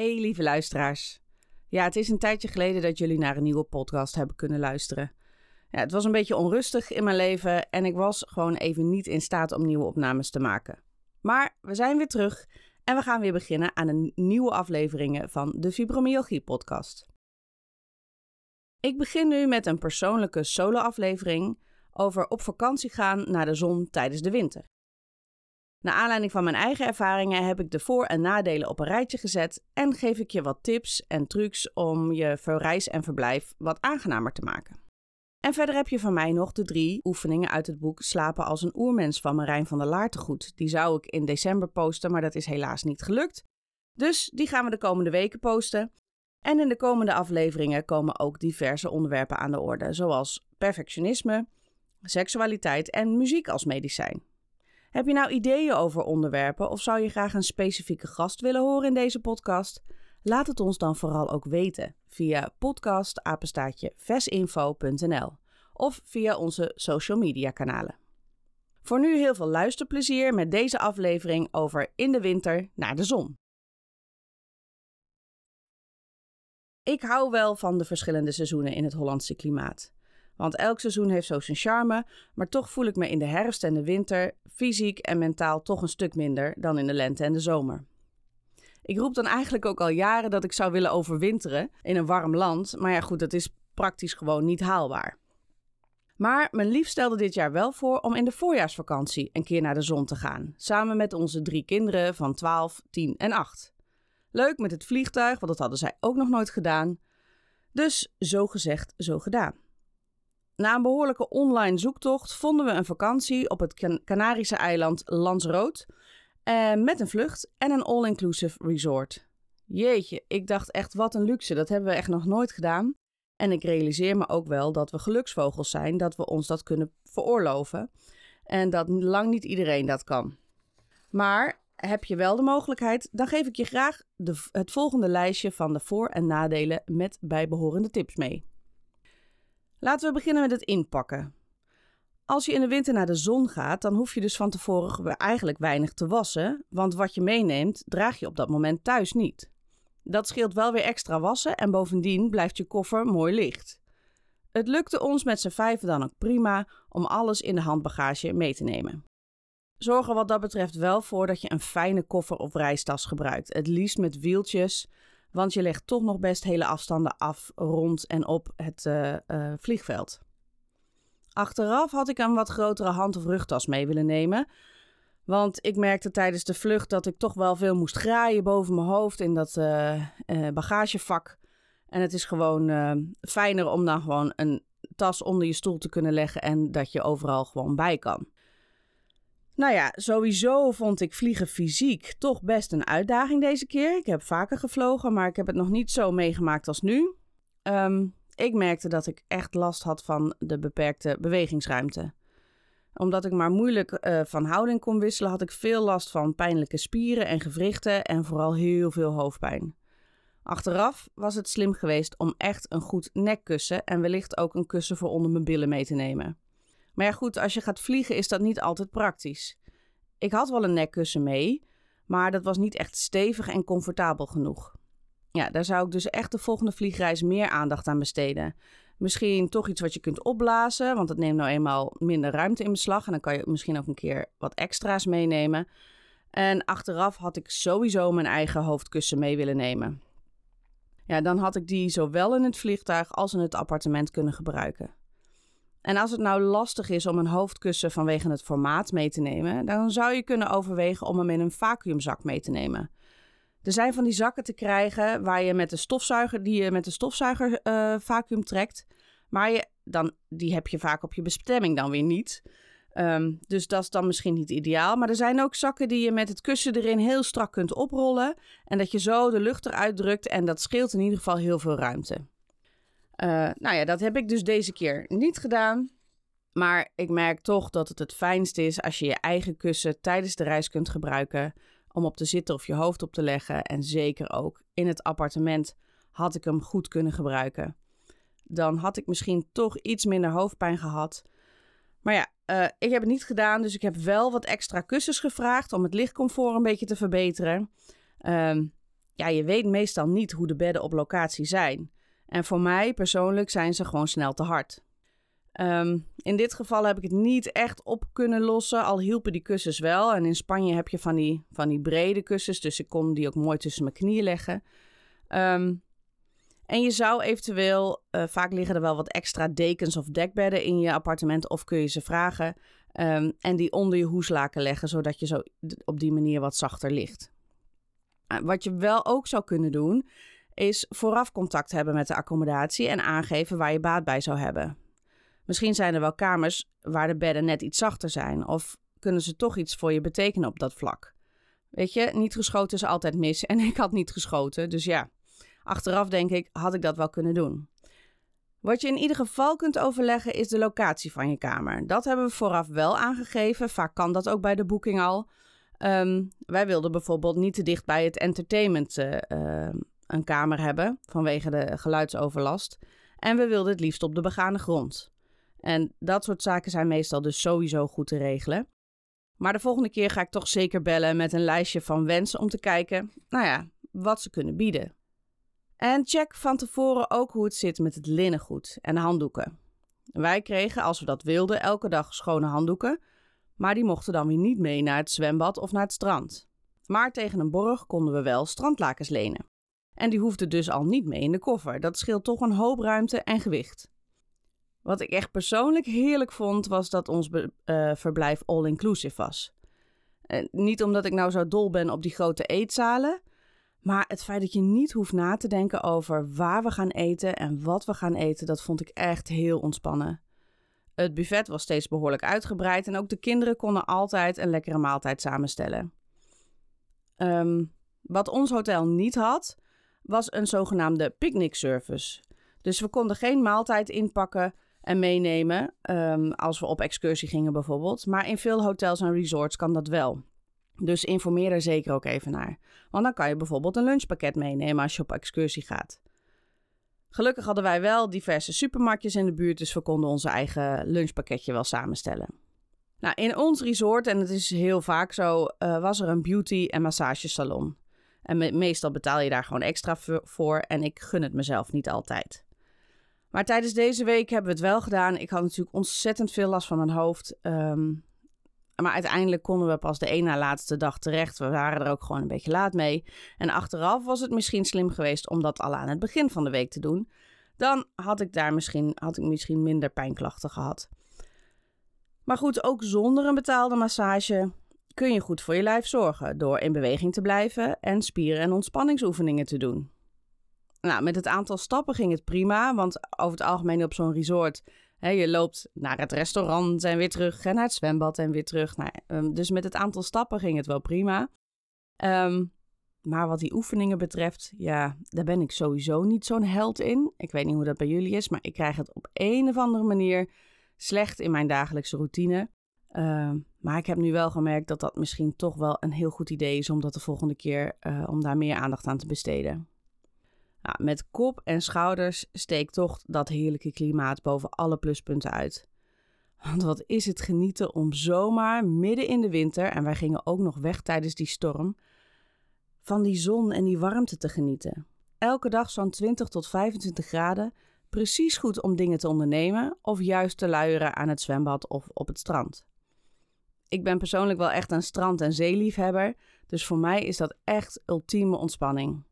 Hey lieve luisteraars. Ja, het is een tijdje geleden dat jullie naar een nieuwe podcast hebben kunnen luisteren. Ja, het was een beetje onrustig in mijn leven en ik was gewoon even niet in staat om nieuwe opnames te maken. Maar we zijn weer terug en we gaan weer beginnen aan een nieuwe afleveringen van de Fibromyalgie podcast. Ik begin nu met een persoonlijke solo-aflevering over op vakantie gaan naar de zon tijdens de winter. Naar aanleiding van mijn eigen ervaringen heb ik de voor- en nadelen op een rijtje gezet en geef ik je wat tips en trucs om je verreis en verblijf wat aangenamer te maken. En verder heb je van mij nog de drie oefeningen uit het boek Slapen als een oermens van Marijn van der Laartegoed. Die zou ik in december posten, maar dat is helaas niet gelukt. Dus die gaan we de komende weken posten. En in de komende afleveringen komen ook diverse onderwerpen aan de orde, zoals perfectionisme, seksualiteit en muziek als medicijn. Heb je nou ideeën over onderwerpen of zou je graag een specifieke gast willen horen in deze podcast? Laat het ons dan vooral ook weten via podcastapenstaatje of via onze social media kanalen. Voor nu heel veel luisterplezier met deze aflevering over in de winter naar de zon. Ik hou wel van de verschillende seizoenen in het Hollandse klimaat. Want elk seizoen heeft zo zijn charme, maar toch voel ik me in de herfst en de winter fysiek en mentaal toch een stuk minder dan in de lente en de zomer. Ik roep dan eigenlijk ook al jaren dat ik zou willen overwinteren in een warm land, maar ja goed, dat is praktisch gewoon niet haalbaar. Maar mijn lief stelde dit jaar wel voor om in de voorjaarsvakantie een keer naar de zon te gaan, samen met onze drie kinderen van 12, 10 en 8. Leuk met het vliegtuig, want dat hadden zij ook nog nooit gedaan. Dus zo gezegd, zo gedaan. Na een behoorlijke online zoektocht vonden we een vakantie op het Canarische eiland Lanzarote uh, met een vlucht en een all-inclusive resort. Jeetje, ik dacht echt wat een luxe, dat hebben we echt nog nooit gedaan. En ik realiseer me ook wel dat we geluksvogels zijn, dat we ons dat kunnen veroorloven. En dat lang niet iedereen dat kan. Maar heb je wel de mogelijkheid, dan geef ik je graag de, het volgende lijstje van de voor- en nadelen met bijbehorende tips mee. Laten we beginnen met het inpakken. Als je in de winter naar de zon gaat, dan hoef je dus van tevoren eigenlijk weinig te wassen, want wat je meeneemt, draag je op dat moment thuis niet. Dat scheelt wel weer extra wassen en bovendien blijft je koffer mooi licht. Het lukte ons met z'n vijven dan ook prima om alles in de handbagage mee te nemen. Zorg er wat dat betreft wel voor dat je een fijne koffer of reistas gebruikt, het liefst met wieltjes, want je legt toch nog best hele afstanden af rond en op het uh, uh, vliegveld. Achteraf had ik een wat grotere hand- of rugtas mee willen nemen. Want ik merkte tijdens de vlucht dat ik toch wel veel moest graaien boven mijn hoofd in dat uh, bagagevak. En het is gewoon fijner om dan gewoon een tas onder je stoel te kunnen leggen en dat je overal gewoon bij kan. Nou ja, sowieso vond ik vliegen fysiek toch best een uitdaging deze keer. Ik heb vaker gevlogen, maar ik heb het nog niet zo meegemaakt als nu. Um, ik merkte dat ik echt last had van de beperkte bewegingsruimte. Omdat ik maar moeilijk uh, van houding kon wisselen, had ik veel last van pijnlijke spieren en gewrichten en vooral heel veel hoofdpijn. Achteraf was het slim geweest om echt een goed nekkussen en wellicht ook een kussen voor onder mijn billen mee te nemen. Maar ja, goed, als je gaat vliegen is dat niet altijd praktisch. Ik had wel een nekkussen mee, maar dat was niet echt stevig en comfortabel genoeg. Ja, daar zou ik dus echt de volgende vliegreis meer aandacht aan besteden. Misschien toch iets wat je kunt opblazen, want het neemt nou eenmaal minder ruimte in beslag. En dan kan je misschien ook een keer wat extra's meenemen. En achteraf had ik sowieso mijn eigen hoofdkussen mee willen nemen. Ja, dan had ik die zowel in het vliegtuig als in het appartement kunnen gebruiken. En als het nou lastig is om een hoofdkussen vanwege het formaat mee te nemen, dan zou je kunnen overwegen om hem in een vacuümzak mee te nemen. Er zijn van die zakken te krijgen waar je met de stofzuiger, die je met de stofzuiger uh, vacuüm trekt. Maar je, dan, die heb je vaak op je bestemming dan weer niet. Um, dus dat is dan misschien niet ideaal. Maar er zijn ook zakken die je met het kussen erin heel strak kunt oprollen. En dat je zo de lucht eruit drukt. En dat scheelt in ieder geval heel veel ruimte. Uh, nou ja, dat heb ik dus deze keer niet gedaan. Maar ik merk toch dat het het fijnst is als je je eigen kussen tijdens de reis kunt gebruiken om op te zitten of je hoofd op te leggen. En zeker ook in het appartement had ik hem goed kunnen gebruiken. Dan had ik misschien toch iets minder hoofdpijn gehad. Maar ja, uh, ik heb het niet gedaan, dus ik heb wel wat extra kussens gevraagd om het lichtcomfort een beetje te verbeteren. Um, ja, je weet meestal niet hoe de bedden op locatie zijn. En voor mij persoonlijk zijn ze gewoon snel te hard. Um, in dit geval heb ik het niet echt op kunnen lossen, al hielpen die kussens wel. En in Spanje heb je van die, van die brede kussens, dus ik kon die ook mooi tussen mijn knieën leggen. Um, en je zou eventueel, uh, vaak liggen er wel wat extra dekens of dekbedden in je appartement, of kun je ze vragen. Um, en die onder je hoeslaken leggen, zodat je zo op die manier wat zachter ligt. Uh, wat je wel ook zou kunnen doen, is vooraf contact hebben met de accommodatie en aangeven waar je baat bij zou hebben. Misschien zijn er wel kamers waar de bedden net iets zachter zijn, of kunnen ze toch iets voor je betekenen op dat vlak. Weet je, niet geschoten is altijd mis en ik had niet geschoten, dus ja. Achteraf denk ik, had ik dat wel kunnen doen. Wat je in ieder geval kunt overleggen is de locatie van je kamer. Dat hebben we vooraf wel aangegeven. Vaak kan dat ook bij de boeking al. Um, wij wilden bijvoorbeeld niet te dicht bij het entertainment uh, een kamer hebben vanwege de geluidsoverlast. En we wilden het liefst op de begane grond. En dat soort zaken zijn meestal dus sowieso goed te regelen. Maar de volgende keer ga ik toch zeker bellen met een lijstje van wensen om te kijken, nou ja, wat ze kunnen bieden. En check van tevoren ook hoe het zit met het linnengoed en handdoeken. Wij kregen, als we dat wilden, elke dag schone handdoeken, maar die mochten dan weer niet mee naar het zwembad of naar het strand. Maar tegen een borg konden we wel strandlakens lenen. En die hoefden dus al niet mee in de koffer. Dat scheelt toch een hoop ruimte en gewicht. Wat ik echt persoonlijk heerlijk vond, was dat ons uh, verblijf all-inclusive was. Niet omdat ik nou zo dol ben op die grote eetzalen, maar het feit dat je niet hoeft na te denken over waar we gaan eten en wat we gaan eten, dat vond ik echt heel ontspannen. Het buffet was steeds behoorlijk uitgebreid en ook de kinderen konden altijd een lekkere maaltijd samenstellen. Um, wat ons hotel niet had, was een zogenaamde picknickservice. Dus we konden geen maaltijd inpakken en meenemen um, als we op excursie gingen bijvoorbeeld. Maar in veel hotels en resorts kan dat wel. Dus informeer er zeker ook even naar. Want dan kan je bijvoorbeeld een lunchpakket meenemen als je op excursie gaat. Gelukkig hadden wij wel diverse supermarktjes in de buurt, dus we konden onze eigen lunchpakketje wel samenstellen. Nou, in ons resort, en het is heel vaak zo, uh, was er een beauty- en massagesalon. En me meestal betaal je daar gewoon extra voor en ik gun het mezelf niet altijd. Maar tijdens deze week hebben we het wel gedaan. Ik had natuurlijk ontzettend veel last van mijn hoofd. Um, maar uiteindelijk konden we pas de één na laatste dag terecht. We waren er ook gewoon een beetje laat mee. En achteraf was het misschien slim geweest om dat al aan het begin van de week te doen. Dan had ik daar misschien, had ik misschien minder pijnklachten gehad. Maar goed, ook zonder een betaalde massage kun je goed voor je lijf zorgen door in beweging te blijven en spieren- en ontspanningsoefeningen te doen. Nou, met het aantal stappen ging het prima, want over het algemeen op zo'n resort je loopt naar het restaurant en weer terug en naar het zwembad en weer terug. Nou, um, dus met het aantal stappen ging het wel prima. Um, maar wat die oefeningen betreft, ja, daar ben ik sowieso niet zo'n held in. Ik weet niet hoe dat bij jullie is, maar ik krijg het op een of andere manier slecht in mijn dagelijkse routine. Uh, maar ik heb nu wel gemerkt dat dat misschien toch wel een heel goed idee is om dat de volgende keer, uh, om daar meer aandacht aan te besteden. Nou, met kop en schouders steekt toch dat heerlijke klimaat boven alle pluspunten uit. Want wat is het genieten om zomaar midden in de winter, en wij gingen ook nog weg tijdens die storm, van die zon en die warmte te genieten. Elke dag zo'n 20 tot 25 graden, precies goed om dingen te ondernemen of juist te luieren aan het zwembad of op het strand. Ik ben persoonlijk wel echt een strand- en zeeliefhebber, dus voor mij is dat echt ultieme ontspanning.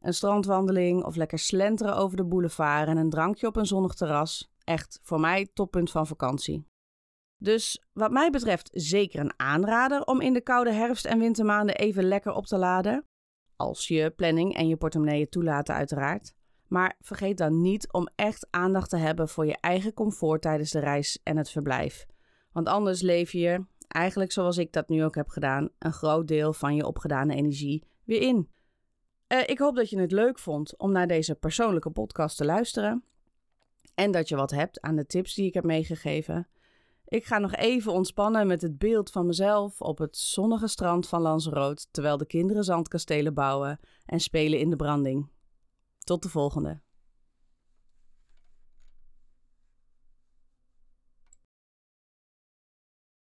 Een strandwandeling of lekker slenteren over de boulevard en een drankje op een zonnig terras. Echt, voor mij toppunt van vakantie. Dus wat mij betreft zeker een aanrader om in de koude herfst- en wintermaanden even lekker op te laden. Als je planning en je portemonnee toelaten uiteraard. Maar vergeet dan niet om echt aandacht te hebben voor je eigen comfort tijdens de reis en het verblijf. Want anders leef je, eigenlijk zoals ik dat nu ook heb gedaan, een groot deel van je opgedane energie weer in. Uh, ik hoop dat je het leuk vond om naar deze persoonlijke podcast te luisteren. En dat je wat hebt aan de tips die ik heb meegegeven. Ik ga nog even ontspannen met het beeld van mezelf op het zonnige strand van Lanzarote terwijl de kinderen zandkastelen bouwen en spelen in de branding. Tot de volgende.